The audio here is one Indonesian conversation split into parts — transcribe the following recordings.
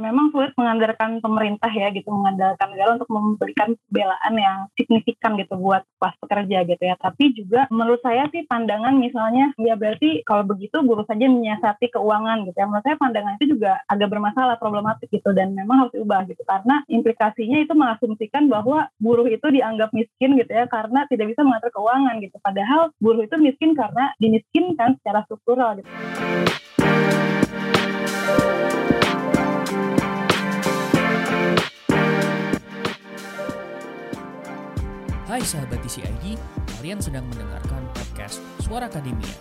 memang sulit mengandalkan pemerintah ya gitu, mengandalkan negara untuk memberikan pembelaan yang signifikan gitu buat kelas pekerja gitu ya. Tapi juga menurut saya sih pandangan misalnya ya berarti kalau begitu buruh saja menyiasati keuangan gitu ya. Menurut saya pandangan itu juga agak bermasalah, problematik gitu dan memang harus diubah gitu karena implikasinya itu mengasumsikan bahwa buruh itu dianggap miskin gitu ya karena tidak bisa mengatur keuangan gitu. Padahal buruh itu miskin karena dimiskinkan secara struktural gitu. Hai sahabat TCID, kalian sedang mendengarkan podcast Suara Akademia.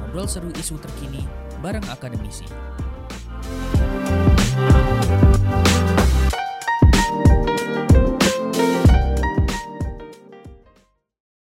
Ngobrol seru isu terkini bareng akademisi.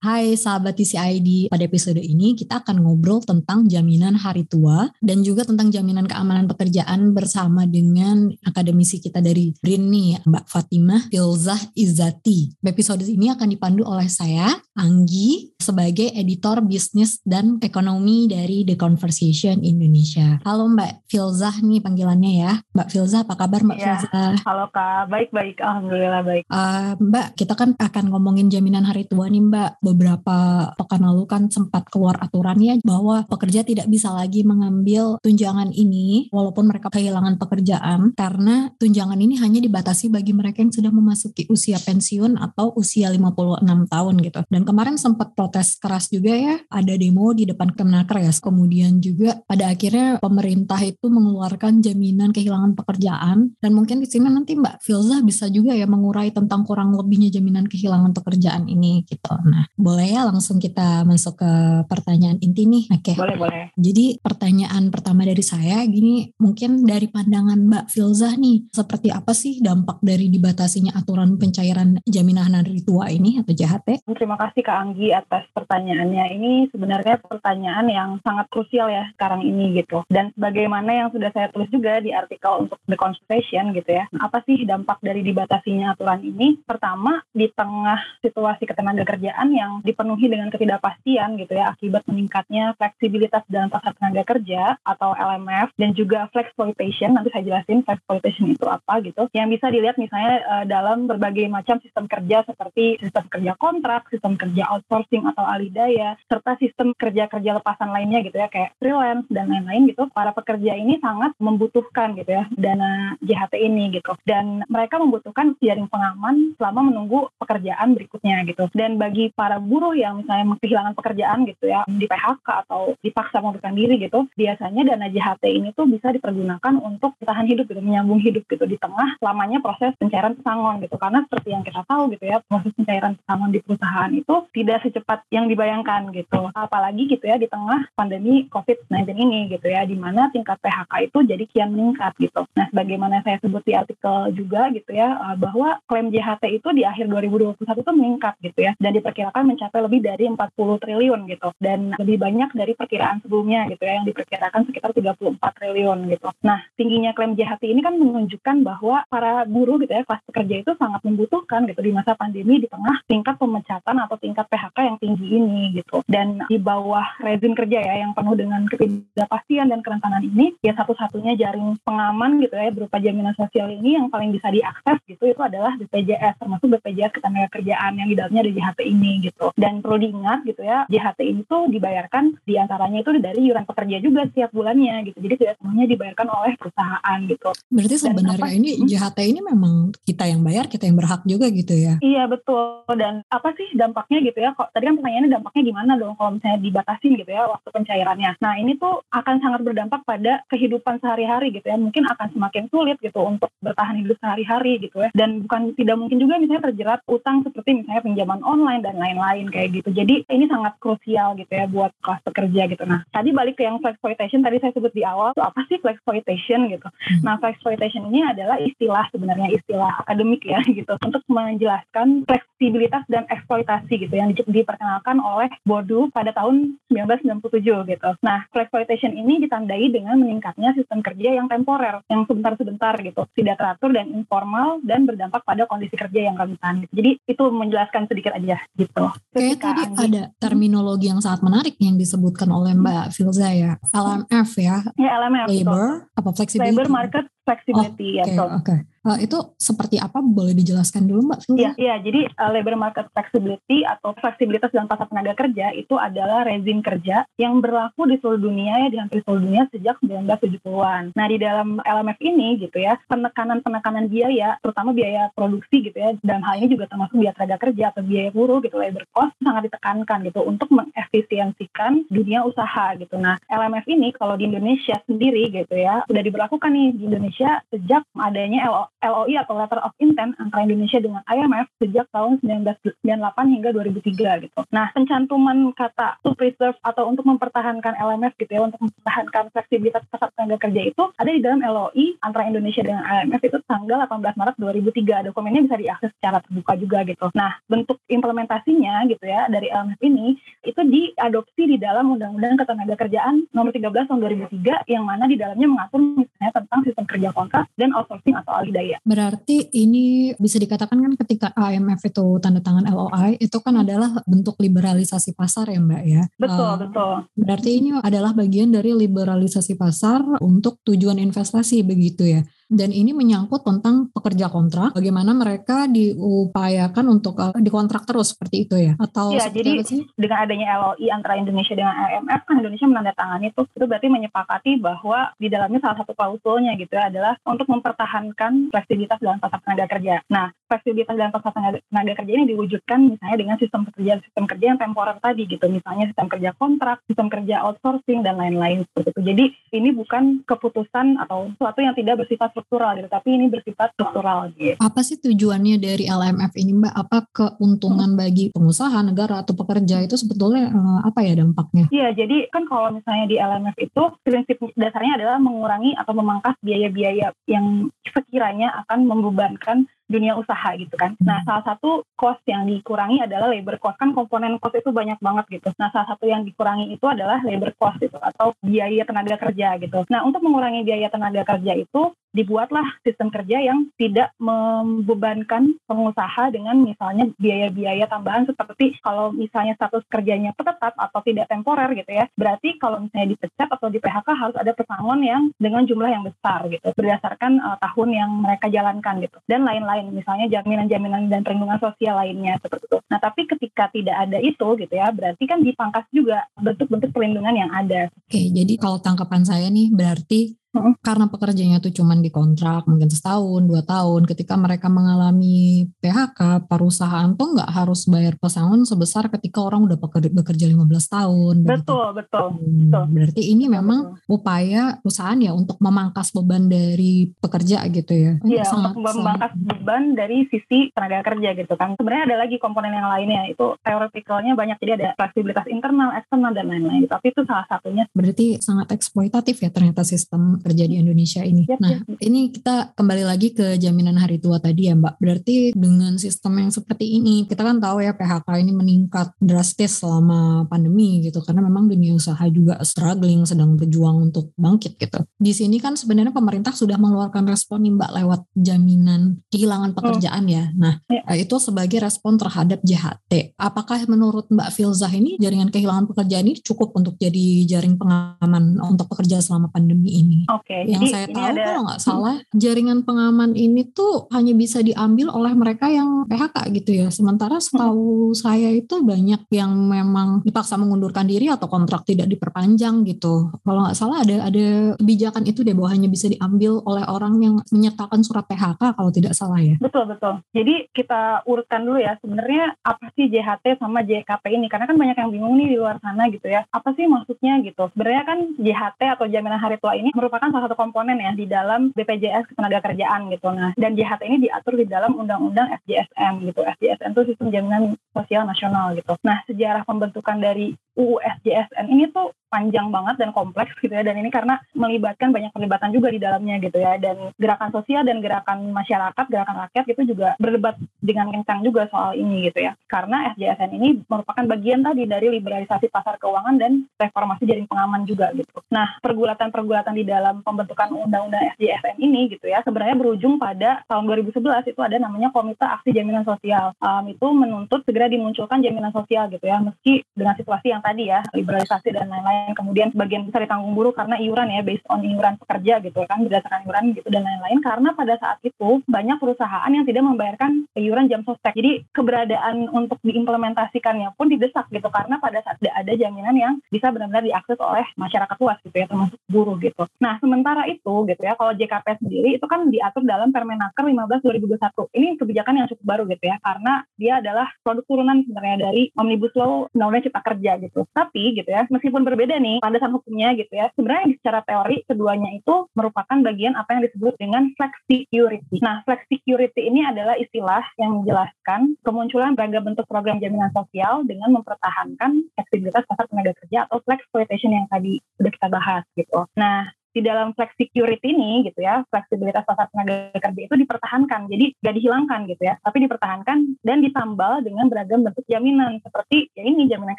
Hai sahabat TCID, pada episode ini kita akan ngobrol tentang jaminan hari tua dan juga tentang jaminan keamanan pekerjaan bersama dengan akademisi kita dari BRIN nih, Mbak Fatimah Filzah Izzati. Episode ini akan dipandu oleh saya, Anggi, sebagai editor bisnis dan ekonomi dari The Conversation Indonesia. Halo Mbak Filzah nih panggilannya ya. Mbak Filzah, apa kabar Mbak Ya, Filzah? Halo Kak, baik-baik. Alhamdulillah baik. Uh, Mbak, kita kan akan ngomongin jaminan hari tua nih Mbak. Beberapa pekan lalu kan sempat keluar aturannya bahwa pekerja tidak bisa lagi mengambil tunjangan ini walaupun mereka kehilangan pekerjaan karena tunjangan ini hanya dibatasi bagi mereka yang sudah memasuki usia pensiun atau usia 56 tahun gitu. Dan kemarin sempat protes keras juga ya, ada demo di depan Kemenaker ya. Kemudian juga pada akhirnya pemerintah itu mengeluarkan jaminan kehilangan pekerjaan dan mungkin di sini nanti Mbak Filzah bisa juga ya mengurai tentang kurang lebihnya jaminan kehilangan pekerjaan ini gitu. Nah, boleh ya langsung kita masuk ke pertanyaan inti nih. Oke. Boleh, boleh. Jadi pertanyaan pertama dari saya gini, mungkin dari pandangan Mbak Filzah nih, seperti apa sih dampak dari dibatasinya aturan pencairan jaminan hari tua ini atau JHT? Terima kasih Kak Anggi atas pertanyaannya. Ini sebenarnya pertanyaan yang sangat krusial ya sekarang ini gitu. Dan sebagaimana yang sudah saya tulis juga di artikel untuk The Conversation gitu ya. Apa sih dampak dari dibatasinya aturan ini? Pertama, di tengah situasi ketenaga kerjaan yang dipenuhi dengan ketidakpastian gitu ya akibat meningkatnya fleksibilitas dalam pasar tenaga kerja atau LMF dan juga flexploitation. Nanti saya jelasin flexploitation itu apa gitu. Yang bisa dilihat misalnya uh, dalam berbagai macam sistem kerja seperti sistem kerja kontrak, sistem kerja outsourcing atau alidaya serta sistem kerja-kerja lepasan lainnya gitu ya kayak freelance dan lain-lain gitu para pekerja ini sangat membutuhkan gitu ya dana JHT ini gitu. Dan mereka membutuhkan jaring pengaman selama menunggu pekerjaan berikutnya gitu. Dan bagi para buruh yang misalnya kehilangan pekerjaan gitu ya di PHK atau dipaksa mengundurkan diri gitu biasanya dana JHT ini tuh bisa dipergunakan untuk bertahan hidup gitu menyambung hidup gitu di tengah lamanya proses pencairan pesangon gitu. Karena seperti yang kita tahu gitu ya proses pencairan pesangon di perusahaan itu tidak secepat yang dibayangkan gitu. Apalagi gitu ya di tengah pandemi COVID-19 ini gitu ya di mana tingkat PHK itu jadi kian meningkat gitu. Nah sebagaimana saya sebut di artikel juga gitu ya bahwa klaim JHT itu di akhir 2021 itu meningkat gitu ya dan diperkirakan mencapai lebih dari 40 triliun gitu. Dan lebih banyak dari perkiraan sebelumnya gitu ya yang diperkirakan sekitar 34 triliun gitu. Nah tingginya klaim JHT ini kan menunjukkan bahwa para buruh gitu ya kelas pekerja itu sangat membutuhkan gitu di masa pandemi di tengah tingkat pemecatan atau tingkat PHK yang tinggi ini gitu. Dan di bawah rezim kerja ya yang penuh dengan ketidakpastian dan kerentanan ini ya satu-satunya jaring pengaman gitu ya berupa jaminan sosial ini yang paling bisa diakses gitu itu adalah BPJS termasuk BPJS ketenagakerjaan yang di dalamnya ada JHT ini gitu dan perlu diingat gitu ya JHT ini tuh dibayarkan di antaranya itu dari iuran pekerja juga setiap bulannya gitu jadi tidak semuanya dibayarkan oleh perusahaan gitu Berarti sebenarnya apa- ini Hmm? JHT ini memang kita yang bayar, kita yang berhak juga gitu ya. Iya betul dan apa sih dampaknya gitu ya? Kok tadi kan pertanyaannya dampaknya gimana dong kalau misalnya dibatasin gitu ya waktu pencairannya. Nah ini tuh akan sangat berdampak pada kehidupan sehari-hari gitu ya. Mungkin akan semakin sulit gitu untuk bertahan hidup sehari-hari gitu ya. Dan bukan tidak mungkin juga misalnya terjerat utang seperti misalnya pinjaman online dan lain-lain kayak gitu. Jadi ini sangat krusial gitu ya buat kelas pekerja gitu. Nah tadi balik ke yang flexploitation tadi saya sebut di awal tuh apa sih flexploitation gitu. Nah flexploitation ini adalah istilah sebenarnya istilah akademik ya gitu untuk menjelaskan fleksibilitas dan eksploitasi gitu yang di- diperkenalkan oleh Bourdieu pada tahun 1997 gitu. Nah, flexploitation ini ditandai dengan meningkatnya sistem kerja yang temporer, yang sebentar-sebentar gitu, tidak teratur dan informal dan berdampak pada kondisi kerja yang rentan. Jadi itu menjelaskan sedikit aja gitu. Kayak Ketika tadi Anggi- ada terminologi yang sangat menarik yang disebutkan oleh Mbak Filza ya. LMF ya, ya LMF gitu. labor apa flexibility. labor market flexibility oh, ya. Oke, okay, Uh, itu seperti apa? Boleh dijelaskan dulu, Mbak? Iya, iya. Jadi uh, labor market flexibility atau fleksibilitas dalam pasar tenaga kerja itu adalah rezim kerja yang berlaku di seluruh dunia ya di hampir seluruh dunia sejak 1970-an. Nah, di dalam LMF ini gitu ya, penekanan-penekanan biaya, terutama biaya produksi gitu ya, dan hal ini juga termasuk biaya tenaga kerja atau biaya buruh gitu, labor cost sangat ditekankan gitu untuk mengefisiensikan dunia usaha gitu. Nah, LMF ini kalau di Indonesia sendiri gitu ya, sudah diberlakukan nih di Indonesia sejak adanya LOI atau Letter of Intent antara Indonesia dengan IMF sejak tahun 1998 hingga 2003 gitu. Nah, pencantuman kata to preserve atau untuk mempertahankan LMF gitu ya, untuk mempertahankan fleksibilitas pasar tenaga kerja itu ada di dalam LOI antara Indonesia dengan IMF itu tanggal 18 Maret 2003. Dokumennya bisa diakses secara terbuka juga gitu. Nah, bentuk implementasinya gitu ya dari LMF ini itu diadopsi di dalam Undang-Undang Ketenaga Kerjaan nomor 13 tahun 2003 yang mana di dalamnya mengatur misalnya tentang sistem kerja kontrak dan outsourcing atau alih daya. Berarti ini bisa dikatakan kan ketika IMF itu tanda tangan LOI itu kan adalah bentuk liberalisasi pasar ya Mbak ya. Betul, uh, betul. Berarti ini adalah bagian dari liberalisasi pasar untuk tujuan investasi begitu ya dan ini menyangkut tentang pekerja kontrak bagaimana mereka diupayakan untuk uh, dikontrak terus seperti itu ya atau ya, jadi dengan adanya LOI antara Indonesia dengan IMF kan Indonesia menandatangani itu itu berarti menyepakati bahwa di dalamnya salah satu klausulnya gitu ya adalah untuk mempertahankan fleksibilitas dalam pasar tenaga kerja. Nah, fleksibilitas dalam pasar tenaga, tenaga kerja ini diwujudkan misalnya dengan sistem kerja sistem kerja yang temporer tadi gitu, misalnya sistem kerja kontrak, sistem kerja outsourcing dan lain-lain seperti itu. Jadi ini bukan keputusan atau sesuatu yang tidak bersifat struktural gitu, tapi ini bersifat struktural gitu. Apa sih tujuannya dari LMF ini Mbak? Apa keuntungan bagi pengusaha, negara atau pekerja itu sebetulnya uh, apa ya dampaknya? Iya, jadi kan kalau misalnya di LMF itu prinsip dasarnya adalah mengurangi atau memangkas biaya-biaya yang sekiranya akan membebankan dunia usaha gitu kan. Nah, hmm. salah satu cost yang dikurangi adalah labor cost. Kan komponen cost itu banyak banget gitu. Nah, salah satu yang dikurangi itu adalah labor cost itu atau biaya tenaga kerja gitu. Nah, untuk mengurangi biaya tenaga kerja itu dibuatlah sistem kerja yang tidak membebankan pengusaha dengan misalnya biaya-biaya tambahan seperti kalau misalnya status kerjanya tetap atau tidak temporer gitu ya. Berarti kalau misalnya dipecat atau di PHK harus ada pesangon yang dengan jumlah yang besar gitu berdasarkan uh, tahun yang mereka jalankan gitu dan lain-lain lain, misalnya jaminan-jaminan dan perlindungan sosial lainnya seperti itu. Nah, tapi ketika tidak ada itu gitu ya, berarti kan dipangkas juga bentuk-bentuk perlindungan yang ada. Oke, jadi kalau tangkapan saya nih berarti karena pekerjanya tuh cuman dikontrak mungkin setahun, dua tahun. Ketika mereka mengalami PHK, perusahaan tuh nggak harus bayar pesangon sebesar ketika orang udah bekerja, bekerja 15 tahun. Betul, begitu. betul, hmm, betul. Berarti ini memang betul. upaya perusahaan ya untuk memangkas beban dari pekerja gitu ya. Iya, untuk memangkas sangat. beban dari sisi tenaga kerja gitu kan. Sebenarnya ada lagi komponen yang lainnya, itu teoretikalnya banyak. Jadi ada fleksibilitas internal, eksternal, dan lain-lain. Tapi itu salah satunya. Berarti sangat eksploitatif ya ternyata sistem kerja di Indonesia ini. Yep, nah, yep. ini kita kembali lagi ke jaminan hari tua tadi ya Mbak. Berarti dengan sistem yang seperti ini, kita kan tahu ya PHK ini meningkat drastis selama pandemi gitu karena memang dunia usaha juga struggling, sedang berjuang untuk bangkit gitu. Di sini kan sebenarnya pemerintah sudah mengeluarkan respon nih Mbak lewat jaminan kehilangan pekerjaan hmm. ya. Nah, ya. itu sebagai respon terhadap JHT. Apakah menurut Mbak Filzah ini jaringan kehilangan pekerjaan ini cukup untuk jadi jaring pengaman untuk pekerja selama pandemi ini? Oke, Okay, yang saya tahu ada, kalau nggak salah jaringan pengaman ini tuh hanya bisa diambil oleh mereka yang PHK gitu ya. Sementara setahu hmm. saya itu banyak yang memang dipaksa mengundurkan diri atau kontrak tidak diperpanjang gitu. Kalau nggak salah ada ada kebijakan itu deh bahwa hanya bisa diambil oleh orang yang menyertakan surat PHK kalau tidak salah ya. Betul betul. Jadi kita urutkan dulu ya sebenarnya apa sih JHT sama JKP ini karena kan banyak yang bingung nih di luar sana gitu ya. Apa sih maksudnya gitu? Sebenarnya kan JHT atau jaminan hari tua ini merupakan salah satu komponen ya di dalam BPJS Ketenagakerjaan gitu. Nah, dan JHT ini diatur di dalam Undang-Undang FJSN gitu. FJSN itu Sistem Jaminan Sosial Nasional gitu. Nah, sejarah pembentukan dari UU FJSN ini tuh panjang banget dan kompleks gitu ya. Dan ini karena melibatkan banyak perlibatan juga di dalamnya gitu ya. Dan gerakan sosial dan gerakan masyarakat gerakan rakyat itu juga berdebat dengan kencang juga soal ini gitu ya. Karena FJSN ini merupakan bagian tadi dari liberalisasi pasar keuangan dan reformasi jaring pengaman juga gitu. Nah pergulatan-pergulatan di dalam pembentukan undang-undang FJSN ini gitu ya sebenarnya berujung pada tahun 2011 itu ada namanya Komite Aksi Jaminan Sosial. Um, itu menuntut segera dimunculkan jaminan sosial gitu ya meski dengan situasi yang tadi ya liberalisasi dan lain-lain kemudian sebagian besar ditanggung buruh karena iuran ya based on iuran pekerja gitu kan berdasarkan iuran gitu dan lain-lain. Karena pada saat itu banyak perusahaan yang tidak membayarkan iuran jam sostek. Jadi keberadaan untuk diimplementasikannya pun didesak gitu karena pada saat tidak ada jaminan yang bisa benar-benar diakses oleh masyarakat luas gitu ya termasuk buruh gitu. Nah sementara itu gitu ya kalau JKP sendiri itu kan diatur dalam Permenaker 15 2021 ini kebijakan yang cukup baru gitu ya karena dia adalah produk turunan sebenarnya dari Omnibus Law Undang-Undang Cipta Kerja gitu. Tapi gitu ya, meskipun berbeda nih landasan hukumnya gitu ya, sebenarnya secara teori keduanya itu merupakan bagian apa yang disebut dengan flex security. Nah, flex security ini adalah istilah yang menjelaskan kemunculan beragam bentuk program jaminan sosial dengan mempertahankan fleksibilitas pasar tenaga kerja atau flex exploitation yang tadi sudah kita bahas gitu. Nah, di dalam flex security ini gitu ya fleksibilitas pasar tenaga kerja itu dipertahankan. Jadi gak dihilangkan gitu ya tapi dipertahankan dan ditambal dengan beragam bentuk jaminan. Seperti ya ini jaminan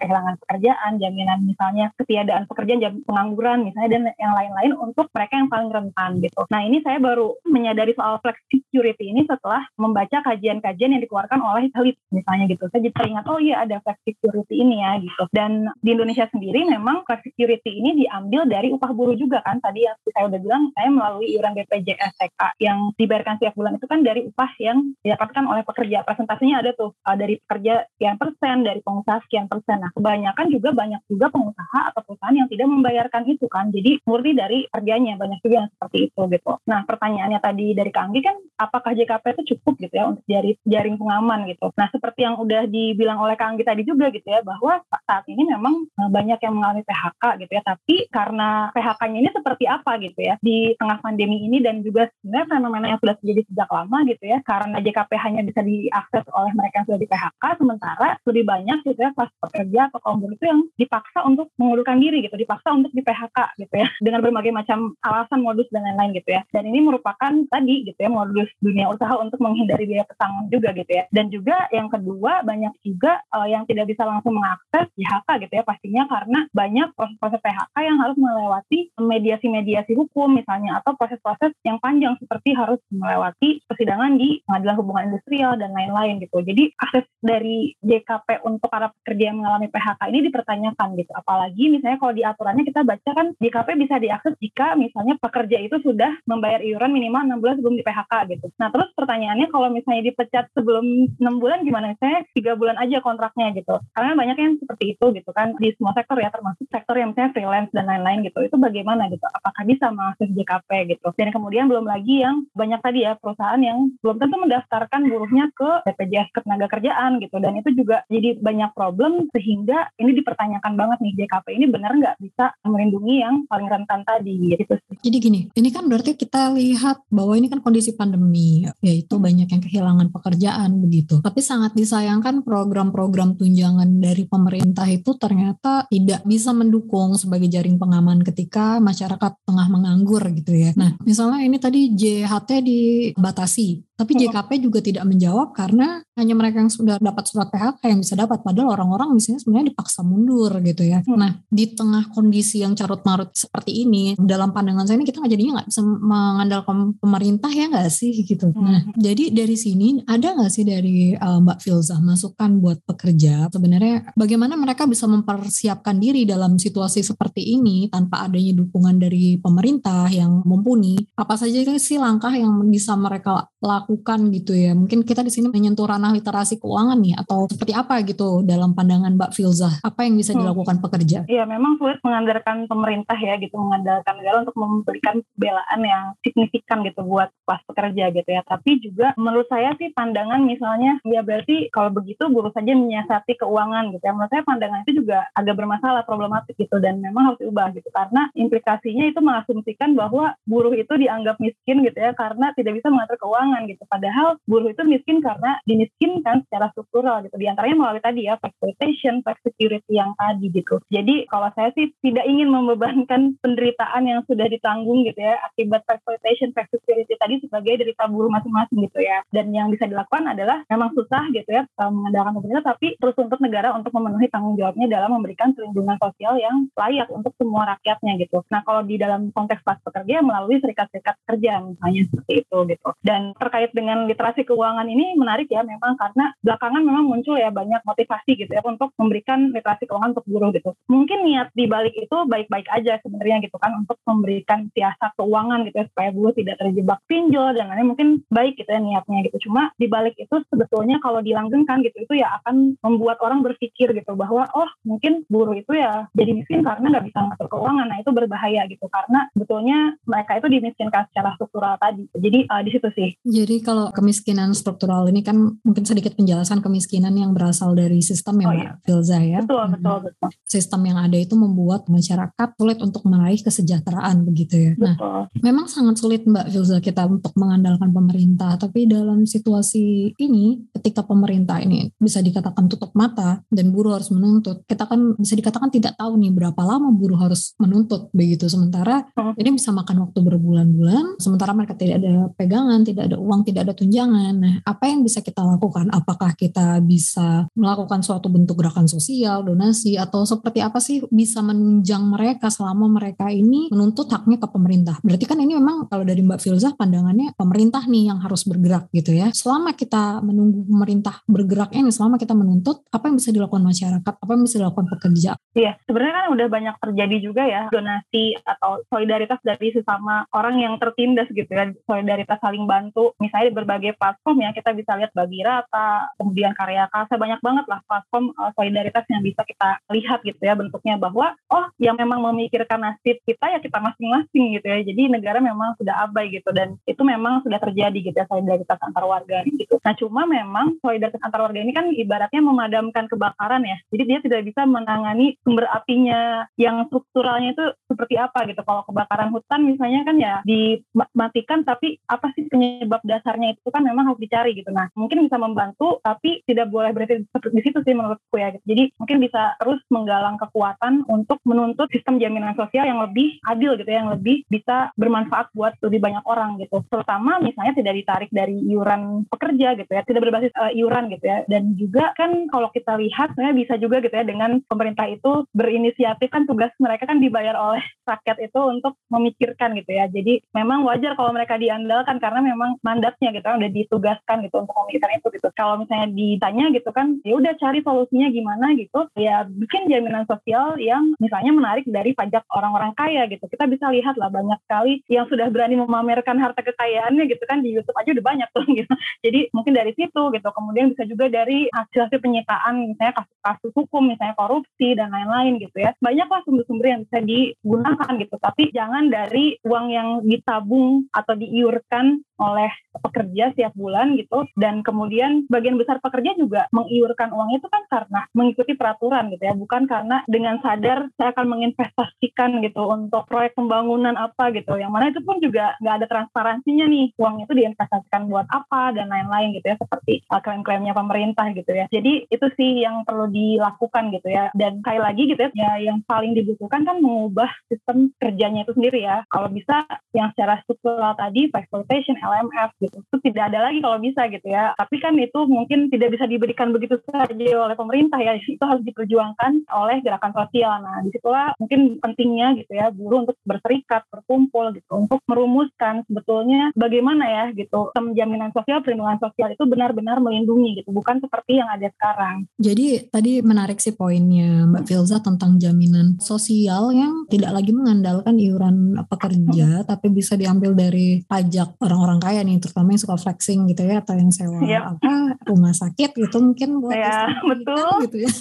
kehilangan pekerjaan jaminan misalnya ketiadaan pekerjaan jam pengangguran misalnya dan yang lain-lain untuk mereka yang paling rentan gitu. Nah ini saya baru menyadari soal flex security ini setelah membaca kajian-kajian yang dikeluarkan oleh Helit misalnya gitu. Saya jadi teringat oh iya ada flex security ini ya gitu. Dan di Indonesia sendiri memang flex security ini diambil dari upah buruh juga kan. Tadi yang saya udah bilang saya melalui iuran BPJS TK yang dibayarkan setiap bulan itu kan dari upah yang didapatkan oleh pekerja. Presentasinya ada tuh uh, dari pekerja sekian persen dari pengusaha sekian persen. Nah kebanyakan juga banyak juga pengusaha atau perusahaan yang tidak membayarkan itu kan. Jadi murni dari kerjanya. Banyak juga yang seperti itu gitu. Nah pertanyaannya tadi dari Kanggi kan apakah JKP itu cukup gitu ya untuk jaring, jaring pengaman gitu? Nah seperti yang udah dibilang oleh Kanggi tadi juga gitu ya bahwa saat ini memang uh, banyak yang mengalami PHK gitu ya. Tapi karena PHK-nya ini seperti apa gitu ya di tengah pandemi ini dan juga sebenarnya fenomena yang sudah terjadi sejak lama gitu ya karena JKP hanya bisa diakses oleh mereka yang sudah di PHK sementara lebih banyak gitu ya kelas pekerja atau kaum buruh itu yang dipaksa untuk mengundurkan diri gitu dipaksa untuk di PHK gitu ya dengan berbagai macam alasan modus dan lain-lain gitu ya. Dan ini merupakan tadi gitu ya modus dunia usaha untuk menghindari biaya pesangon juga gitu ya. Dan juga yang kedua banyak juga uh, yang tidak bisa langsung mengakses PHK gitu ya pastinya karena banyak proses-proses PHK yang harus melewati mediasi-mediasi hukum misalnya atau proses-proses yang panjang seperti harus melewati persidangan di pengadilan hubungan industrial dan lain-lain gitu. Jadi akses dari JKP untuk para pekerja yang mengalami PHK ini dipertanyakan gitu. Apalagi misalnya kalau di aturannya kita baca kan JKP bisa diakses jika misalnya pekerja itu sudah membayar iuran minimal 6 bulan sebelum di PHK gitu. Nah terus pertanyaannya kalau misalnya dipecat sebelum 6 bulan gimana? Saya tiga bulan aja kontraknya gitu. Karena banyak yang seperti itu gitu kan di semua sektor ya termasuk sektor yang misalnya freelance dan lain-lain gitu. Itu bagaimana gitu? Apakah bisa mengakses JKP gitu. Dan kemudian belum lagi yang banyak tadi ya perusahaan yang belum tentu mendaftarkan buruhnya ke BPJS ketenaga kerjaan gitu. Dan itu juga jadi banyak problem sehingga ini dipertanyakan banget nih JKP ini benar nggak bisa melindungi yang paling rentan tadi gitu. Jadi gini, ini kan berarti kita lihat bahwa ini kan kondisi pandemi, yaitu hmm. banyak yang kehilangan pekerjaan begitu. Tapi sangat disayangkan program-program tunjangan dari pemerintah itu ternyata tidak bisa mendukung sebagai jaring pengaman ketika masyarakat tengah menganggur gitu ya. Nah, misalnya ini tadi JHT dibatasi tapi JKP juga tidak menjawab karena hanya mereka yang sudah dapat surat PHK yang bisa dapat. Padahal orang-orang misalnya sebenarnya dipaksa mundur gitu ya. Hmm. Nah di tengah kondisi yang carut marut seperti ini, dalam pandangan saya ini kita jadinya nggak bisa mengandalkan pemerintah ya nggak sih gitu. Hmm. Nah jadi dari sini ada nggak sih dari uh, Mbak Filza masukan buat pekerja sebenarnya bagaimana mereka bisa mempersiapkan diri dalam situasi seperti ini tanpa adanya dukungan dari pemerintah yang mumpuni. Apa saja sih langkah yang bisa mereka lakukan lakukan gitu ya? Mungkin kita di sini menyentuh ranah literasi keuangan nih atau seperti apa gitu dalam pandangan Mbak Filza? Apa yang bisa hmm. dilakukan hmm. pekerja? Iya, memang sulit mengandalkan pemerintah ya gitu, mengandalkan negara untuk memberikan pembelaan yang signifikan gitu buat kelas pekerja gitu ya. Tapi juga menurut saya sih pandangan misalnya ya berarti kalau begitu buruh saja menyiasati keuangan gitu ya. Menurut saya pandangan itu juga agak bermasalah, problematik gitu dan memang harus diubah gitu karena implikasinya itu mengasumsikan bahwa buruh itu dianggap miskin gitu ya karena tidak bisa mengatur keuangan gitu gitu. Padahal buruh itu miskin karena dimiskinkan secara struktural gitu. Di antaranya melalui tadi ya exploitation, security yang tadi gitu. Jadi kalau saya sih tidak ingin membebankan penderitaan yang sudah ditanggung gitu ya akibat exploitation, security tadi sebagai derita buruh masing-masing gitu ya. Dan yang bisa dilakukan adalah memang susah gitu ya mengandalkan pemerintah tapi terus untuk negara untuk memenuhi tanggung jawabnya dalam memberikan perlindungan sosial yang layak untuk semua rakyatnya gitu. Nah kalau di dalam konteks pas pekerja melalui serikat-serikat kerja misalnya seperti itu gitu. Dan terkait dengan literasi keuangan ini menarik ya memang karena belakangan memang muncul ya banyak motivasi gitu ya untuk memberikan literasi keuangan untuk buruh gitu. Mungkin niat di balik itu baik-baik aja sebenarnya gitu kan untuk memberikan siasat keuangan gitu ya supaya buruh tidak terjebak pinjol dan lain-lain mungkin baik gitu ya niatnya gitu. Cuma di balik itu sebetulnya kalau dilanggengkan gitu itu ya akan membuat orang berpikir gitu bahwa oh mungkin buruh itu ya jadi miskin karena nggak bisa ngatur keuangan. Nah itu berbahaya gitu karena sebetulnya mereka itu dimiskinkan secara struktural tadi. Jadi uh, di situ sih. Jadi kalau kemiskinan struktural ini kan mungkin sedikit penjelasan kemiskinan yang berasal dari sistem ya oh, Mbak iya. Filza ya. Betul, betul, betul. Sistem yang ada itu membuat masyarakat sulit untuk meraih kesejahteraan begitu ya. Nah, betul. Nah, memang sangat sulit Mbak Filza kita untuk mengandalkan pemerintah, tapi dalam situasi ini ketika pemerintah ini bisa dikatakan tutup mata dan buruh harus menuntut, kita kan bisa dikatakan tidak tahu nih berapa lama buruh harus menuntut begitu. Sementara hmm. ini bisa makan waktu berbulan-bulan, sementara mereka tidak ada pegangan, tidak ada uang, tidak ada tunjangan. Nah, apa yang bisa kita lakukan? Apakah kita bisa melakukan suatu bentuk gerakan sosial, donasi, atau seperti apa sih bisa menunjang mereka selama mereka ini menuntut haknya ke pemerintah? Berarti kan ini memang kalau dari Mbak Filzah pandangannya pemerintah nih yang harus bergerak gitu ya. Selama kita menunggu pemerintah bergerak ini, selama kita menuntut, apa yang bisa dilakukan masyarakat? Apa yang bisa dilakukan pekerja? Iya, sebenarnya kan udah banyak terjadi juga ya donasi atau solidaritas dari sesama orang yang tertindas gitu ya, solidaritas saling bantu. Misalnya di berbagai platform ya kita bisa lihat bagi rata, kemudian karya kasa banyak banget lah platform uh, solidaritas yang bisa kita lihat gitu ya bentuknya bahwa oh yang memang memikirkan nasib kita ya kita masing-masing gitu ya. Jadi negara memang sudah abai gitu dan itu memang sudah terjadi gitu ya solidaritas antar warga gitu. Nah cuma memang solidaritas antar warga ini kan ibaratnya memadamkan kebakaran ya. Jadi dia tidak bisa menangani sumber apinya yang strukturalnya itu seperti apa gitu. Kalau kebakaran hutan misalnya kan ya dimatikan tapi apa sih penyebab dasarnya itu kan memang harus dicari gitu. Nah, mungkin bisa membantu tapi tidak boleh berarti di situ sih menurutku ya. Gitu. Jadi mungkin bisa terus menggalang kekuatan untuk menuntut sistem jaminan sosial yang lebih adil gitu ya, yang lebih bisa bermanfaat buat lebih banyak orang gitu. Terutama misalnya tidak ditarik dari iuran pekerja gitu ya, tidak berbasis uh, iuran gitu ya. Dan juga kan kalau kita lihat sebenarnya bisa juga gitu ya dengan pemerintah itu berinisiatif kan tugas mereka kan dibayar oleh rakyat itu untuk memikirkan gitu ya. Jadi memang wajar kalau mereka diandalkan karena memang mandatnya gitu kan udah ditugaskan gitu untuk memikirkan itu gitu. Kalau misalnya ditanya gitu kan, ya udah cari solusinya gimana gitu. Ya bikin jaminan sosial yang misalnya menarik dari pajak orang-orang kaya gitu. Kita bisa lihat lah banyak sekali yang sudah berani memamerkan harta kekayaannya gitu kan di YouTube aja udah banyak tuh gitu. Jadi mungkin dari situ gitu. Kemudian bisa juga dari hasil-hasil penyitaan misalnya kasus-kasus hukum misalnya korupsi dan lain-lain gitu ya. Banyak lah sumber-sumber yang bisa digunakan gitu. Tapi jangan dari uang yang ditabung atau diiurkan oleh pekerja setiap bulan gitu. Dan kemudian bagian besar pekerja juga mengiurkan uang itu kan karena mengikuti peraturan gitu ya. Bukan karena dengan sadar saya akan menginvestasikan gitu untuk proyek pembangunan apa gitu. Yang mana itu pun juga nggak ada transparansinya nih. Uang itu diinvestasikan buat apa dan lain-lain gitu ya. Seperti klaim-klaimnya pemerintah gitu ya. Jadi itu sih yang perlu dilakukan gitu ya. Dan sekali lagi gitu ya, ya yang paling dibutuhkan kan mengubah sistem kerjanya itu sendiri ya. Kalau bisa yang secara struktural tadi exploitation LMF gitu itu tidak ada lagi kalau bisa gitu ya. Tapi kan itu mungkin tidak bisa diberikan begitu saja oleh pemerintah ya. Itu harus diperjuangkan oleh gerakan sosial. Nah di situlah mungkin pentingnya gitu ya buruh untuk berserikat berkumpul gitu. Untuk merumuskan sebetulnya bagaimana ya gitu jaminan sosial perlindungan sosial itu benar-benar melindungi gitu. Bukan seperti yang ada sekarang. Jadi tadi menarik sih poinnya Mbak Filza tentang jaminan sosial yang tidak lagi mengandalkan iuran pekerja tapi bisa diambil dari pajak orang-orang kaya nih terutama yang suka flexing gitu ya atau yang sewa yep. apa rumah sakit gitu mungkin buat ya, betul gitu ya.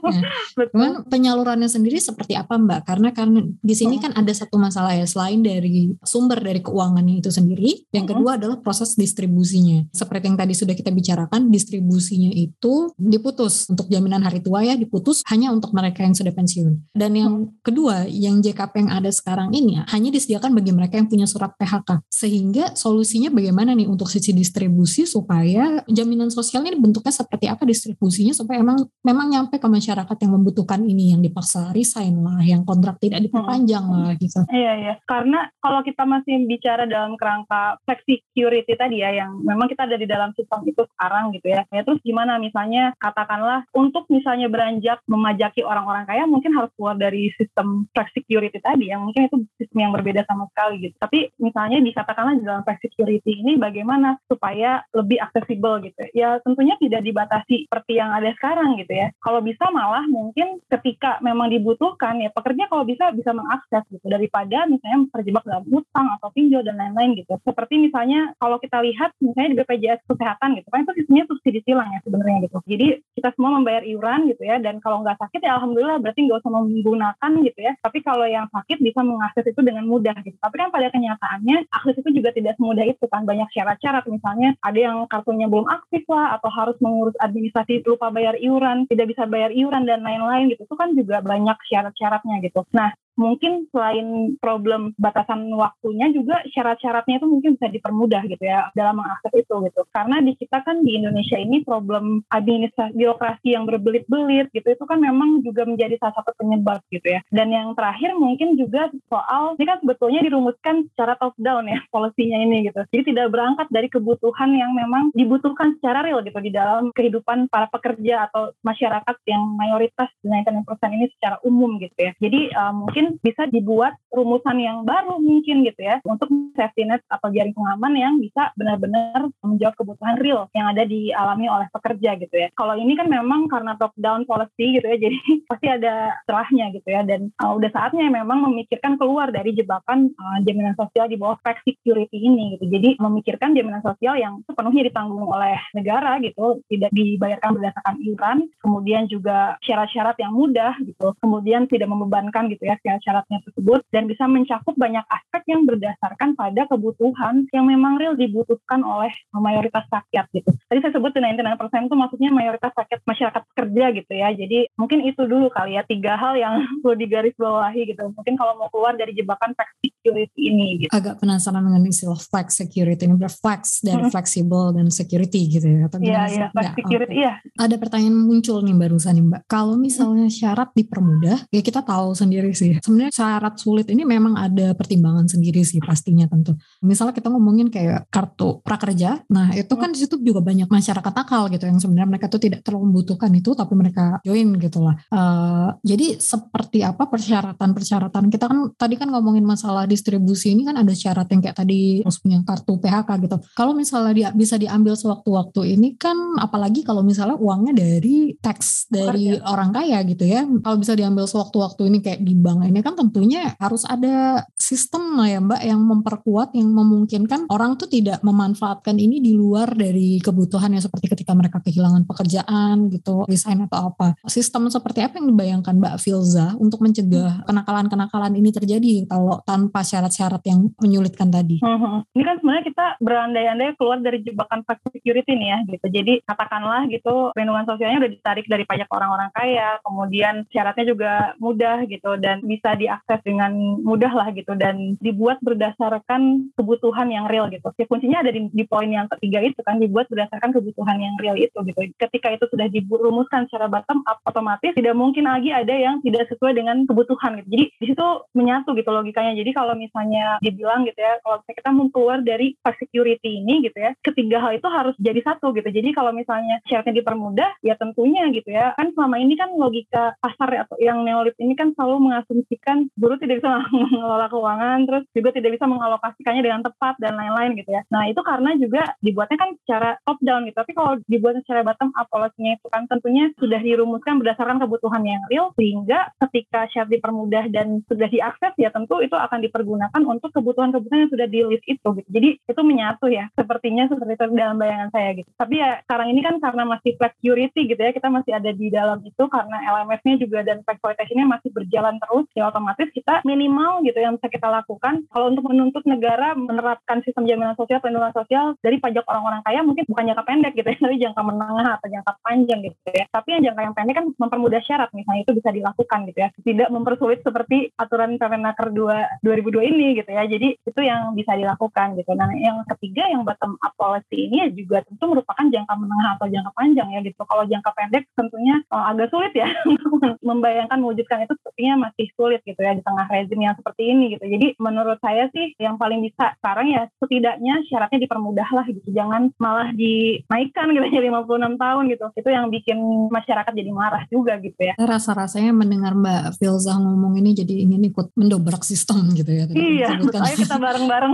nah, betul. Cuman penyalurannya sendiri seperti apa Mbak? Karena kan di sini kan ada satu masalah ya selain dari sumber dari keuangannya itu sendiri, yang kedua adalah proses distribusinya. Seperti yang tadi sudah kita bicarakan, distribusinya itu diputus untuk jaminan hari tua ya diputus hanya untuk mereka yang sudah pensiun. Dan yang kedua, yang JKP yang ada sekarang ini ya, hanya disediakan bagi mereka yang punya surat PHK. Sehingga solusinya bagaimana nih untuk sisi distribusi supaya jaminan sosial ini bentuknya seperti apa distribusinya supaya emang memang nyampe ke masyarakat yang membutuhkan ini yang dipaksa resign lah, yang kontrak tidak diperpanjang hmm. lah gitu. Iya iya, karena kalau kita masih bicara dalam kerangka flex security tadi ya yang memang kita ada di dalam sistem itu sekarang gitu ya. Ya terus gimana misalnya katakanlah untuk misalnya beranjak memajaki orang-orang kaya mungkin harus keluar dari sistem flex security tadi yang mungkin itu sistem yang berbeda sama sekali gitu. Tapi misalnya dikatakanlah di dalam flex security security ini bagaimana supaya lebih aksesibel gitu. Ya tentunya tidak dibatasi seperti yang ada sekarang gitu ya. Kalau bisa malah mungkin ketika memang dibutuhkan ya pekerja kalau bisa bisa mengakses gitu daripada misalnya terjebak dalam utang atau pinjol dan lain-lain gitu. Seperti misalnya kalau kita lihat misalnya di BPJS kesehatan gitu kan itu sistemnya subsidi silang ya sebenarnya gitu. Jadi kita semua membayar iuran gitu ya dan kalau nggak sakit ya alhamdulillah berarti nggak usah menggunakan gitu ya. Tapi kalau yang sakit bisa mengakses itu dengan mudah gitu. Tapi kan pada kenyataannya akses itu juga tidak semudah itu kan banyak syarat-syarat misalnya ada yang kartunya belum aktif lah atau harus mengurus administrasi lupa bayar iuran, tidak bisa bayar iuran dan lain-lain gitu. Itu kan juga banyak syarat-syaratnya gitu. Nah, mungkin selain problem batasan waktunya juga syarat-syaratnya itu mungkin bisa dipermudah gitu ya dalam mengakses itu gitu. Karena di kita kan di Indonesia ini problem administrasi birokrasi yang berbelit-belit gitu itu kan memang juga menjadi salah satu penyebab gitu ya. Dan yang terakhir mungkin juga soal ini kan sebetulnya dirumuskan secara top down ya polisinya ini gitu. Jadi tidak berangkat dari kebutuhan yang memang dibutuhkan secara real gitu di dalam kehidupan para pekerja atau masyarakat yang mayoritas 99% ini secara umum gitu ya. Jadi uh, mungkin mungkin bisa dibuat rumusan yang baru mungkin gitu ya untuk safety net atau jaring pengaman yang bisa benar-benar menjawab kebutuhan real yang ada dialami oleh pekerja gitu ya. Kalau ini kan memang karena top down policy gitu ya, jadi pasti ada celahnya gitu ya dan uh, udah saatnya memang memikirkan keluar dari jebakan uh, jaminan sosial di bawah flex security ini gitu. Jadi memikirkan jaminan sosial yang sepenuhnya ditanggung oleh negara gitu, tidak dibayarkan berdasarkan iuran, kemudian juga syarat-syarat yang mudah gitu, kemudian tidak membebankan gitu ya syarat-syaratnya tersebut dan bisa mencakup banyak aspek yang berdasarkan pada kebutuhan yang memang real dibutuhkan oleh mayoritas rakyat gitu. Tadi saya sebut 99% itu maksudnya mayoritas rakyat masyarakat kerja gitu ya. Jadi mungkin itu dulu kali ya tiga hal yang perlu digarisbawahi gitu. Mungkin kalau mau keluar dari jebakan flex security ini gitu. Agak penasaran dengan istilah flex security ini flex dari hmm. flexible dan security gitu ya atau Iya, iya, flex ya, security okay. ya. Ada pertanyaan muncul nih barusan nih Mbak. Kalau misalnya syarat dipermudah, ya kita tahu sendiri sih sebenarnya syarat sulit ini memang ada pertimbangan sendiri sih pastinya tentu. Misalnya kita ngomongin kayak kartu prakerja, nah itu kan di situ juga banyak masyarakat akal gitu yang sebenarnya mereka tuh tidak terlalu membutuhkan itu tapi mereka join gitu lah. Uh, jadi seperti apa persyaratan-persyaratan kita kan tadi kan ngomongin masalah distribusi ini kan ada syarat yang kayak tadi harus punya kartu PHK gitu. Kalau misalnya dia bisa diambil sewaktu-waktu ini kan apalagi kalau misalnya uangnya dari tax dari orang kaya gitu ya. Kalau bisa diambil sewaktu-waktu ini kayak di bank ini kan tentunya harus ada sistem lah ya Mbak yang memperkuat yang memungkinkan orang tuh tidak memanfaatkan ini di luar dari kebutuhan yang seperti ketika mereka kehilangan pekerjaan gitu, resign atau apa. Sistem seperti apa yang dibayangkan Mbak Filza untuk mencegah kenakalan-kenakalan ini terjadi kalau tanpa syarat-syarat yang menyulitkan tadi? Hmm, ini kan sebenarnya kita berandai-andai keluar dari jebakan tax security nih ya gitu. Jadi katakanlah gitu perlindungan sosialnya udah ditarik dari pajak orang-orang kaya, kemudian syaratnya juga mudah gitu dan bisa bisa diakses dengan mudah lah gitu dan dibuat berdasarkan kebutuhan yang real gitu. Ya, kuncinya ada di, di poin yang ketiga itu kan dibuat berdasarkan kebutuhan yang real itu gitu. Ketika itu sudah dirumuskan secara bottom up otomatis tidak mungkin lagi ada yang tidak sesuai dengan kebutuhan gitu. Jadi di situ menyatu gitu logikanya. Jadi kalau misalnya dibilang gitu ya, kalau kita mau keluar dari security ini gitu ya, ketiga hal itu harus jadi satu gitu. Jadi kalau misalnya syaratnya dipermudah, ya tentunya gitu ya. Kan selama ini kan logika pasar atau yang neolib ini kan selalu mengasumsi kan guru tidak bisa mengelola keuangan, terus juga tidak bisa mengalokasikannya dengan tepat dan lain-lain gitu ya. Nah itu karena juga dibuatnya kan secara top down gitu. Tapi kalau dibuat secara bottom up polosinya itu kan tentunya sudah dirumuskan berdasarkan kebutuhan yang real sehingga ketika syarat dipermudah dan sudah diakses ya tentu itu akan dipergunakan untuk kebutuhan-kebutuhan yang sudah di list itu gitu. Jadi itu menyatu ya sepertinya seperti itu dalam bayangan saya gitu. Tapi ya sekarang ini kan karena masih flex security gitu ya kita masih ada di dalam itu karena LMS-nya juga dan exploitation-nya masih berjalan terus ya otomatis kita minimal gitu yang bisa kita lakukan. Kalau untuk menuntut negara menerapkan sistem jaminan sosial perlindungan sosial dari pajak orang-orang kaya mungkin bukan jangka pendek gitu ya tapi jangka menengah atau jangka panjang gitu ya. Tapi yang jangka yang pendek kan mempermudah syarat misalnya itu bisa dilakukan gitu ya. Tidak mempersulit seperti aturan Permenaker 2 2002 ini gitu ya. Jadi itu yang bisa dilakukan gitu. Nah yang ketiga yang bottom up policy ini ya juga tentu merupakan jangka menengah atau jangka panjang ya gitu. Kalau jangka pendek tentunya oh, agak sulit ya membayangkan mewujudkan itu sepertinya masih sulit sulit gitu ya di tengah rezim yang seperti ini gitu. Jadi menurut saya sih yang paling bisa sekarang ya setidaknya syaratnya dipermudah lah gitu. Jangan malah dinaikkan gitu jadi 56 tahun gitu. Itu yang bikin masyarakat jadi marah juga gitu ya. Rasa-rasanya mendengar Mbak Filza ngomong ini jadi ingin ikut mendobrak sistem gitu ya. Tadi iya, ayo kita bareng-bareng.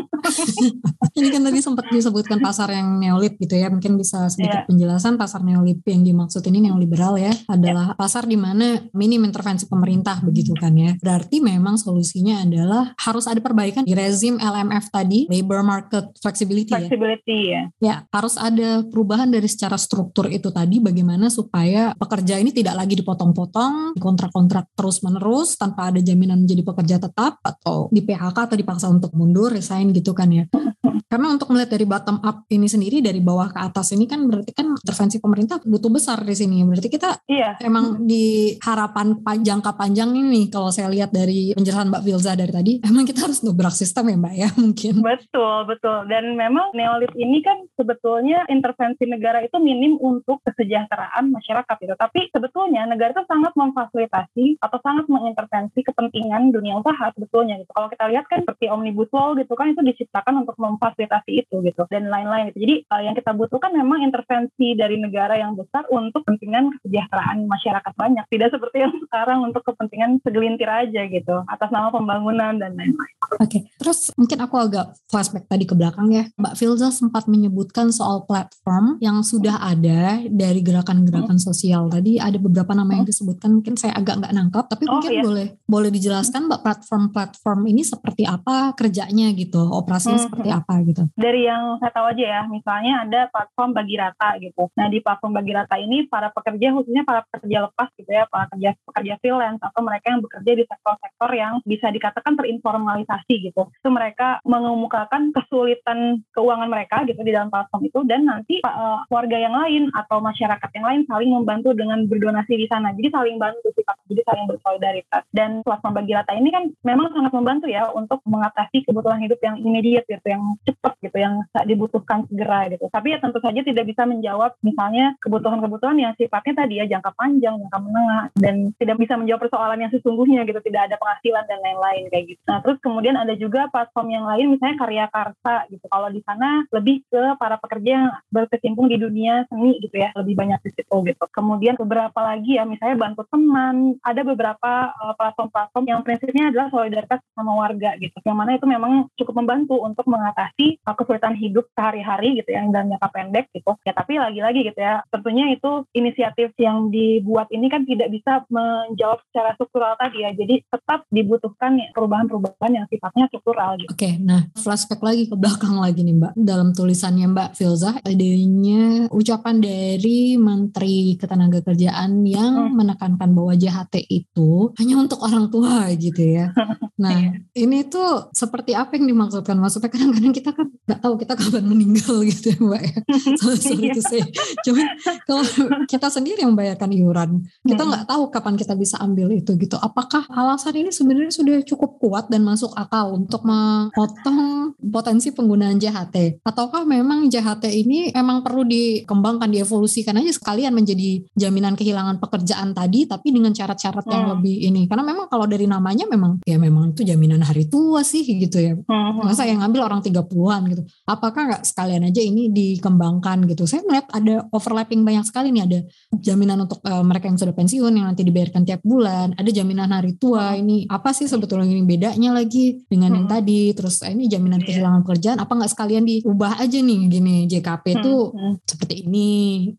Ini kan tadi sempat disebutkan pasar yang neolib gitu ya. Mungkin bisa sedikit yeah. penjelasan pasar neolib yang dimaksud ini neoliberal ya adalah yeah. pasar di mana minim intervensi pemerintah begitu kan ya. Berarti memang solusinya adalah harus ada perbaikan di rezim LMF tadi, labor market flexibility, flexibility ya. ya. Ya, harus ada perubahan dari secara struktur itu tadi bagaimana supaya pekerja ini tidak lagi dipotong-potong, kontrak-kontrak terus-menerus tanpa ada jaminan menjadi pekerja tetap atau di PHK atau dipaksa untuk mundur, resign gitu kan ya. Karena untuk melihat dari bottom up ini sendiri dari bawah ke atas ini kan berarti kan intervensi pemerintah butuh besar di sini. Berarti kita iya. emang di harapan jangka panjang ini kalau saya lihat dari penjelasan Mbak Vilza dari tadi, emang kita harus ngebrak sistem ya Mbak ya mungkin. Betul, betul. Dan memang neolib ini kan sebetulnya intervensi negara itu minim untuk kesejahteraan masyarakat itu. Tapi sebetulnya negara itu sangat memfasilitasi atau sangat mengintervensi kepentingan dunia usaha sebetulnya gitu. Kalau kita lihat kan seperti omnibus law gitu kan itu diciptakan untuk memfasilitasi itu gitu dan lain-lain gitu. Jadi uh, yang kita butuhkan memang intervensi dari negara yang besar untuk kepentingan kesejahteraan masyarakat banyak. Tidak seperti yang sekarang untuk kepentingan segelintir aja gitu atas nama pembangunan dan lain-lain. Oke, okay. terus mungkin aku agak flashback tadi ke belakang ya. Mbak Filza sempat menyebutkan soal platform yang sudah ada dari gerakan-gerakan hmm. sosial. Tadi ada beberapa nama yang hmm. disebutkan, mungkin saya agak nggak nangkap, tapi oh, mungkin iya. boleh boleh dijelaskan Mbak platform-platform ini seperti apa kerjanya gitu, operasinya hmm. seperti apa gitu. Dari yang saya tahu aja ya, misalnya ada platform bagi rata gitu. Nah di platform bagi rata ini para pekerja khususnya para pekerja lepas gitu ya, para pekerja pekerja freelance atau mereka yang bekerja di sektor-sektor yang bisa dikatakan terinformalisasi gitu. Itu mereka mengemukakan kesulitan keuangan mereka gitu di dalam platform itu dan nanti uh, warga yang lain atau masyarakat yang lain saling membantu dengan berdonasi di sana. Jadi saling bantu sih jadi saling bersolidaritas. Dan platform bagi rata ini kan memang sangat membantu ya untuk mengatasi kebutuhan hidup yang immediate gitu, yang cepat gitu, yang dibutuhkan segera gitu. Tapi ya tentu saja tidak bisa menjawab misalnya kebutuhan-kebutuhan yang sifatnya tadi ya jangka panjang, jangka menengah dan tidak bisa menjawab persoalan yang sesungguhnya gitu, tidak ada penghasilan dan lain-lain kayak gitu. Nah, terus kemudian ada juga platform yang lain misalnya karya karsa gitu. Kalau di sana lebih ke para pekerja yang berkecimpung di dunia seni gitu ya, lebih banyak di situ gitu. Kemudian beberapa lagi ya misalnya bantu teman, ada beberapa uh, platform-platform yang prinsipnya adalah solidaritas sama warga gitu. Yang mana itu memang cukup membantu untuk mengatasi uh, kesulitan hidup sehari-hari gitu ya, yang dalam jangka pendek gitu. Ya tapi lagi-lagi gitu ya, tentunya itu inisiatif yang dibuat ini kan tidak bisa menjawab secara struktural tadi ya. Jadi tetap dibutuhkan perubahan-perubahan yang sifatnya struktural gitu. Oke, nah flashback lagi ke belakang lagi nih Mbak. Dalam tulisannya Mbak Filzah adanya ucapan dari Menteri Ketenagakerjaan yang hmm. menekankan bahwa JHT itu hanya untuk orang tua gitu ya. Nah, iya. ini tuh seperti apa yang dimaksudkan? Maksudnya kadang-kadang kita kan nggak tahu kita kapan meninggal gitu ya Mbak ya. Sorry itu saya. Cuma kalau kita sendiri yang membayarkan iuran, kita nggak tahu kapan kita bisa ambil itu gitu. Apakah alasan ini sebenarnya sudah cukup kuat dan masuk akal untuk memotong potensi penggunaan JHT? Ataukah memang JHT ini emang perlu dikembangkan, dievolusikan aja sekalian menjadi jaminan kehilangan pekerjaan tadi, tapi dengan syarat-syarat yang hmm. lebih ini? Karena memang kalau dari namanya memang ya memang itu jaminan hari tua sih gitu ya. Hmm. Masa yang ngambil orang 30-an gitu. Apakah nggak sekalian aja ini dikembangkan gitu. Saya melihat ada overlapping banyak sekali nih. Ada jaminan untuk uh, mereka yang sudah pensiun yang nanti dibayarkan tiap bulan. Ada jaminan hari tua. Ini apa sih sebetulnya ini bedanya lagi dengan hmm. yang tadi. Terus eh, ini jaminan yeah. kehilangan pekerjaan. Apa nggak sekalian diubah aja nih gini JKP itu hmm. hmm. seperti ini.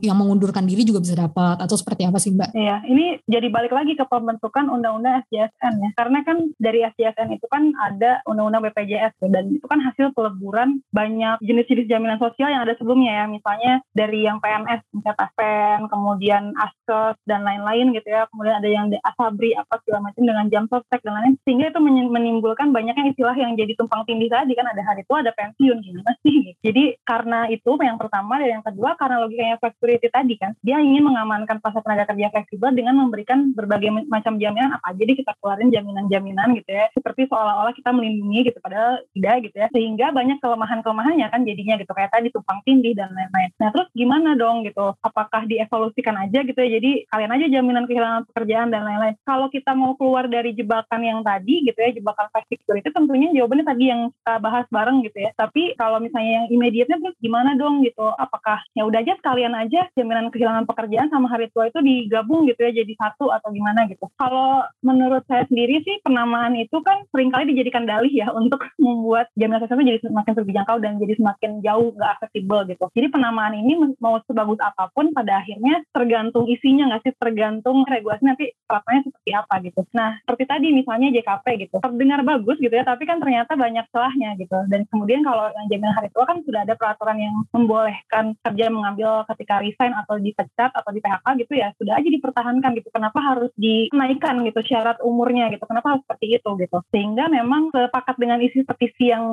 Yang mengundurkan diri juga bisa dapat. Atau seperti apa sih Mbak? Iya, ini jadi balik lagi ke pembentukan undang-undang SJSN ya. Karena kan dari SJSN JSN itu kan ada undang-undang BPJS dan itu kan hasil peleburan banyak jenis-jenis jaminan sosial yang ada sebelumnya ya misalnya dari yang PNS misalnya PASPEN kemudian ASKES dan lain-lain gitu ya kemudian ada yang Asabri apa segala macam dengan jam sostek dan lain-lain sehingga itu menimbulkan banyaknya istilah yang jadi tumpang tindih tadi kan ada hari tua ada pensiun gimana sih jadi karena itu yang pertama dan yang kedua karena logikanya flexibility tadi kan dia ingin mengamankan pasar tenaga kerja fleksibel dengan memberikan berbagai macam jaminan apa jadi kita keluarin jaminan-jaminan gitu ya. Seperti seolah-olah kita melindungi gitu padahal tidak gitu ya. Sehingga banyak kelemahan-kelemahannya kan jadinya gitu. Kayak tadi tumpang tindih dan lain-lain. Nah terus gimana dong gitu? Apakah dievolusikan aja gitu ya? Jadi kalian aja jaminan kehilangan pekerjaan dan lain-lain. Kalau kita mau keluar dari jebakan yang tadi gitu ya jebakan itu tentunya jawabannya tadi yang kita bahas bareng gitu ya tapi kalau misalnya yang immediate terus gimana dong gitu apakah ya udah aja sekalian aja jaminan kehilangan pekerjaan sama hari tua itu digabung gitu ya jadi satu atau gimana gitu kalau menurut saya sendiri sih penamaan itu kan sering sering kali dijadikan dalih ya untuk membuat jaminan sosial jadi semakin terjangkau dan jadi semakin jauh nggak aksesibel gitu. Jadi penamaan ini mau sebagus apa pun pada akhirnya tergantung isinya nggak sih tergantung regulasi nanti terapannya seperti apa gitu. Nah seperti tadi misalnya JKP gitu terdengar bagus gitu ya tapi kan ternyata banyak celahnya gitu dan kemudian kalau yang jaminan hari tua kan sudah ada peraturan yang membolehkan kerja mengambil ketika resign atau dipecat atau di PHK gitu ya sudah aja dipertahankan gitu. Kenapa harus dinaikkan gitu syarat umurnya gitu? Kenapa harus seperti itu gitu? Sehingga memang sepakat dengan isi petisi yang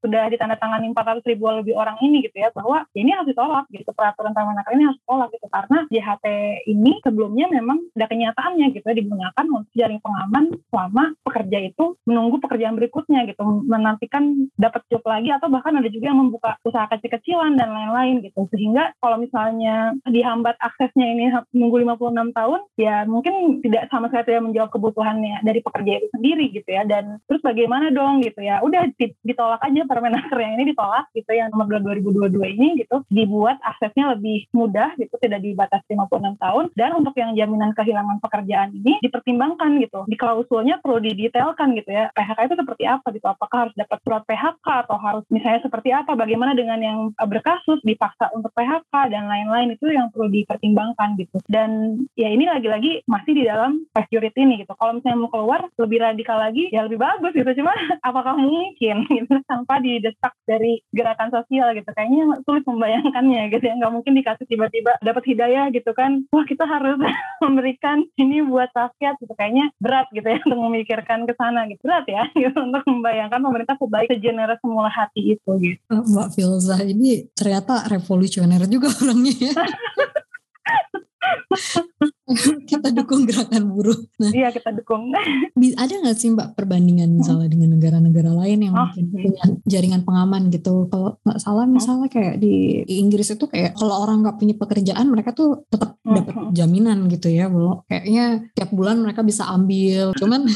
sudah ditandatangani 400 ribu lebih orang ini gitu ya bahwa ya ini harus ditolak gitu peraturan taman ini harus ditolak gitu karena JHT ini sebelumnya memang ada kenyataannya gitu ya digunakan untuk jaring pengaman selama pekerja itu menunggu pekerjaan berikutnya gitu. Menantikan dapat job lagi atau bahkan ada juga yang membuka usaha kecil-kecilan dan lain-lain gitu. Sehingga kalau misalnya dihambat aksesnya ini nunggu 56 tahun ya mungkin tidak sama sekali tidak menjawab kebutuhannya dari pekerja itu sendiri gitu ya. Dan terus bagaimana dong gitu ya. Udah ditolak aja permenaker yang ini ditolak gitu yang nomor 2022 ini gitu. Dibuat aksesnya lebih mudah gitu tidak dibatasi 56 tahun. Dan untuk yang jaminan kehilangan pekerjaan ini dipertimbangkan gitu di klausulnya perlu didetailkan gitu ya. PHK itu seperti apa gitu? Apakah harus dapat surat PHK atau harus misalnya seperti apa? Bagaimana dengan yang berkasus dipaksa untuk PHK dan lain-lain? Itu yang perlu dipertimbangkan gitu. Dan ya ini lagi-lagi masih di dalam security ini gitu. Kalau misalnya mau keluar lebih radikal lagi ya lebih bagus gitu. Cuma apakah mungkin gitu? Tanpa didesak dari gerakan sosial gitu. Kayaknya sulit membayangkannya gitu ya. Nggak mungkin dikasih tiba-tiba dapat hidayah gitu kan. Wah kita harus memberikan ini buat rakyat gitu. Kayaknya berat gitu ya untuk memikirkan ke sana gitu. Berat ya gitu untuk membayangkan pemerintah sebaik sejeneral semula hati itu gitu. Mbak Filza ini ternyata revolusioner juga orangnya ya kita dukung gerakan buruh. Nah, iya kita dukung. ada nggak sih mbak perbandingan misalnya dengan negara-negara lain yang oh, mungkin punya jaringan pengaman gitu? Kalau nggak salah misalnya kayak di, Inggris itu kayak kalau orang nggak punya pekerjaan mereka tuh tetap dapat jaminan gitu ya. Belum kayaknya tiap bulan mereka bisa ambil. Cuman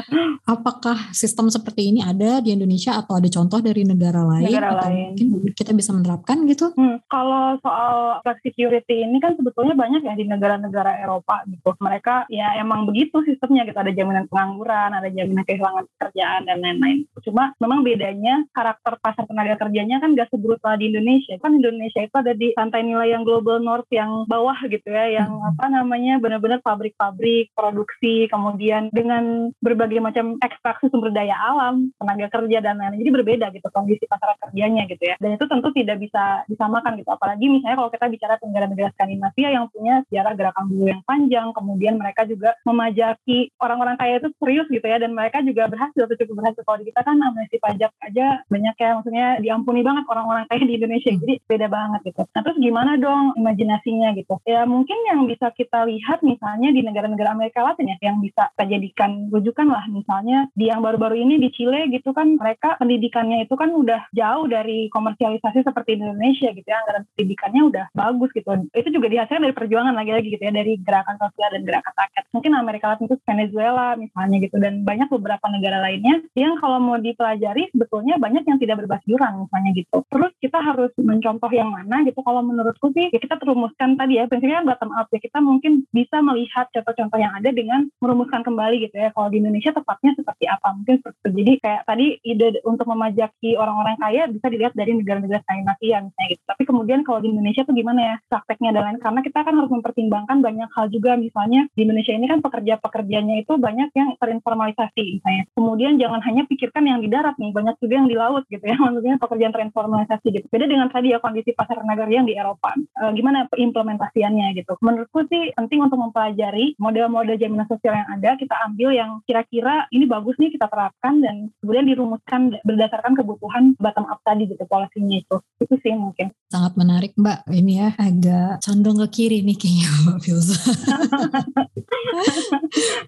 apakah sistem seperti ini ada di Indonesia atau ada contoh dari negara lain? Negara atau lain. Mungkin kita bisa menerapkan gitu? Hmm, kalau soal security ini kan sebetulnya banyak ya di negara-negara Eropa gitu. Mereka ya emang begitu sistemnya gitu. Ada jaminan pengangguran, ada jaminan kehilangan pekerjaan dan lain-lain. Cuma memang bedanya karakter pasar tenaga kerjanya kan gak sebrutal di Indonesia. Kan Indonesia itu ada di santai nilai yang global north yang bawah gitu ya, yang hmm. apa namanya benar-benar pabrik-pabrik, produksi, kemudian dengan berbagai macam ekstraksi sumber daya alam, tenaga kerja dan lain-lain. Jadi berbeda gitu kondisi pasar kerjanya gitu ya. Dan itu tentu tidak bisa disamakan gitu. Apalagi misalnya kalau kita bicara negara-negara Skandinavia yang punya sejarah gerakan buruh yang panjang, kemudian mereka juga memajaki orang-orang kaya itu serius gitu ya, dan mereka juga berhasil atau cukup berhasil. Kalau di kita kan amnesti pajak aja banyak ya, maksudnya diampuni banget orang-orang kaya di Indonesia, jadi beda banget gitu. Nah terus gimana dong imajinasinya gitu? Ya mungkin yang bisa kita lihat misalnya di negara-negara Amerika Latin ya, yang bisa kita jadikan rujukan lah, misalnya di yang baru-baru ini di Chile gitu kan, mereka pendidikannya itu kan udah jauh dari komersialisasi seperti Indonesia gitu ya, anggaran pendidikannya udah bagus gitu. Itu juga dihasilkan dari perjuangan lagi-lagi gitu ya, dari gerakan sosial dan gerakan rakyat. Mungkin Amerika Latin itu Venezuela misalnya gitu dan banyak beberapa negara lainnya yang kalau mau dipelajari sebetulnya banyak yang tidak berbasis jurang misalnya gitu. Terus kita harus mencontoh yang mana gitu kalau menurutku sih ya kita terumuskan tadi ya prinsipnya bottom up ya kita mungkin bisa melihat contoh-contoh yang ada dengan merumuskan kembali gitu ya kalau di Indonesia tepatnya seperti apa mungkin seperti. Jadi kayak tadi ide untuk memajaki orang-orang kaya bisa dilihat dari negara-negara Skandinavia misalnya gitu. Tapi kemudian kalau di Indonesia tuh gimana ya prakteknya dan lain karena kita kan harus mempertimbangkan banyak hal juga misalnya di Indonesia ini kan pekerja-pekerjanya itu banyak yang terinformalisasi misalnya. Kemudian jangan hanya pikirkan yang di darat nih, banyak juga yang di laut gitu ya. Maksudnya pekerjaan terinformalisasi gitu. Beda dengan tadi ya kondisi pasar tenaga yang di Eropa. E, gimana implementasiannya gitu. Menurutku sih penting untuk mempelajari model-model jaminan sosial yang ada, kita ambil yang kira-kira ini bagus nih kita terapkan dan kemudian dirumuskan berdasarkan kebutuhan bottom up tadi gitu polisinya itu. Itu sih mungkin. Sangat menarik Mbak. Ini ya agak condong ke kiri nih kayaknya Mbak Filza.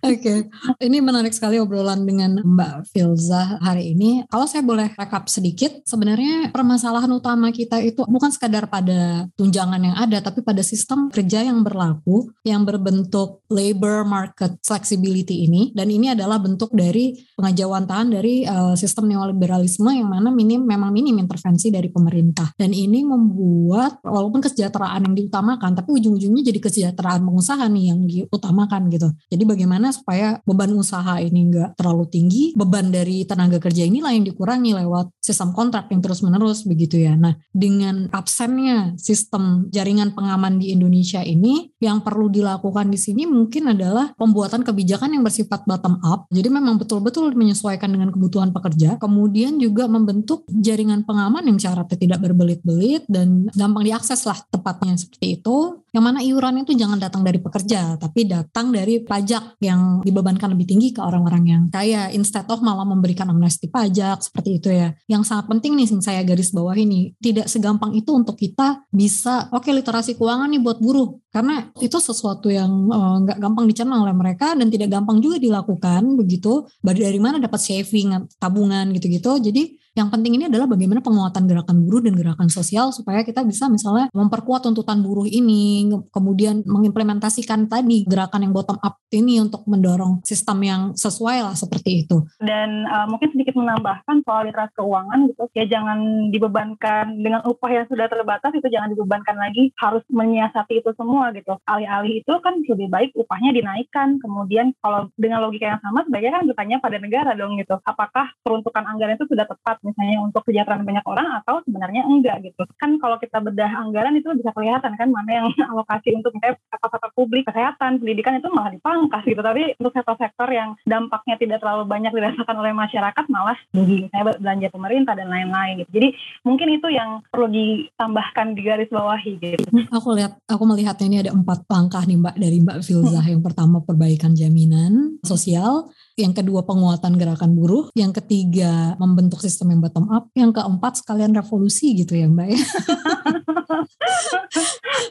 Oke, okay. ini menarik sekali obrolan dengan Mbak Filza hari ini. Kalau saya boleh rekap sedikit, sebenarnya permasalahan utama kita itu bukan sekadar pada tunjangan yang ada, tapi pada sistem kerja yang berlaku, yang berbentuk labor market flexibility ini. Dan ini adalah bentuk dari tahan dari uh, sistem neoliberalisme yang mana minim memang minim intervensi dari pemerintah. Dan ini membuat walaupun kesejahteraan yang diutamakan, tapi ujung-ujungnya jadi kesejahteraan pengusaha nih yang diutamakan gitu. Jadi bagaimana supaya beban usaha ini enggak terlalu tinggi, beban dari tenaga kerja inilah yang dikurangi lewat sistem kontrak yang terus-menerus begitu ya. Nah, dengan absennya sistem jaringan pengaman di Indonesia ini, yang perlu dilakukan di sini mungkin adalah pembuatan kebijakan yang bersifat bottom up. Jadi memang betul-betul menyesuaikan dengan kebutuhan pekerja, kemudian juga membentuk jaringan pengaman yang syaratnya tidak berbelit-belit dan gampang diakses lah tepatnya seperti itu. Yang mana iuran itu jangan datang dari pekerja, tapi datang dari pajak yang dibebankan lebih tinggi ke orang-orang yang kaya. Instead of malah memberikan amnesti pajak seperti itu ya. Yang sangat penting nih saya garis bawah ini, tidak segampang itu untuk kita bisa, oke okay, literasi keuangan nih buat buruh. Karena itu sesuatu yang eh, nggak uh, gampang dicerna oleh mereka dan tidak gampang juga dilakukan begitu. Dari mana dapat saving, tabungan gitu-gitu. Jadi yang penting ini adalah bagaimana penguatan gerakan buruh dan gerakan sosial supaya kita bisa misalnya memperkuat tuntutan buruh ini, kemudian mengimplementasikan tadi gerakan yang bottom up ini untuk mendorong sistem yang sesuai lah seperti itu. Dan uh, mungkin sedikit menambahkan soal literasi keuangan gitu, ya jangan dibebankan dengan upah yang sudah terbatas itu jangan dibebankan lagi harus menyiasati itu semua gitu. Alih-alih itu kan lebih baik upahnya dinaikkan. Kemudian kalau dengan logika yang sama sebaiknya kan bertanya pada negara dong gitu. Apakah peruntukan anggaran itu sudah tepat misalnya untuk kesejahteraan banyak orang atau sebenarnya enggak gitu. Kan kalau kita bedah anggaran itu bisa kelihatan kan mana yang alokasi untuk misalnya sektor-sektor publik, kesehatan, pendidikan itu malah dipangkas gitu. Tapi untuk sektor-sektor yang dampaknya tidak terlalu banyak dirasakan oleh masyarakat malah tinggi misalnya belanja pemerintah dan lain-lain gitu. Jadi mungkin itu yang perlu ditambahkan di garis bawahi gitu. Aku lihat aku melihatnya ini ada empat langkah nih Mbak dari Mbak Filzah. Yang pertama perbaikan jaminan sosial, yang kedua penguatan gerakan buruh, yang ketiga membentuk sistem yang bottom up, yang keempat sekalian revolusi gitu ya Mbak ya.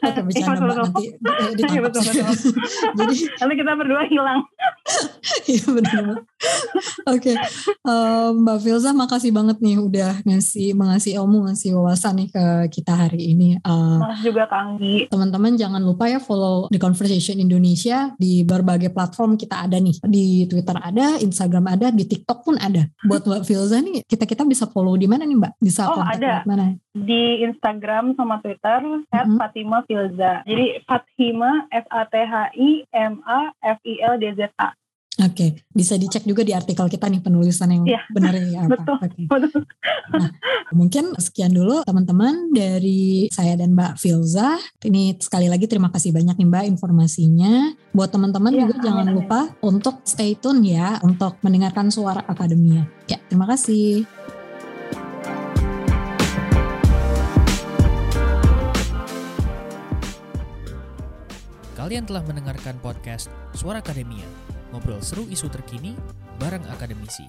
Oke bercanda Mbak nanti eh, ditangkap. Ya, Jadi nanti kita berdua hilang. Iya benar. Oke, Mbak Filza makasih banget nih udah ngasih mengasih ilmu, ngasih wawasan nih ke kita hari ini. Uh, juga Kanggi. Teman-teman jangan lupa ya follow The Conversation Indonesia di berbagai platform kita ada nih. Di Twitter ada, Instagram ada, di TikTok pun ada. Buat Mbak Filza nih, kita kita bisa follow di mana nih Mbak? Bisa oh, ada. mana? Di Instagram sama Twitter mm -hmm. Fatima Filza. Jadi Fatima F A T H I M A F I L D Z A. Oke, okay. bisa dicek juga di artikel kita nih penulisan yang ya, benar ya apa. Betul, okay. betul. Nah, mungkin sekian dulu teman-teman dari saya dan Mbak Filza. Ini sekali lagi terima kasih banyak nih Mbak informasinya. Buat teman-teman ya, juga amin, jangan amin. lupa untuk stay tune ya untuk mendengarkan suara akademia. Ya, terima kasih. Kalian telah mendengarkan podcast Suara Akademia ngobrol seru isu terkini bareng akademisi.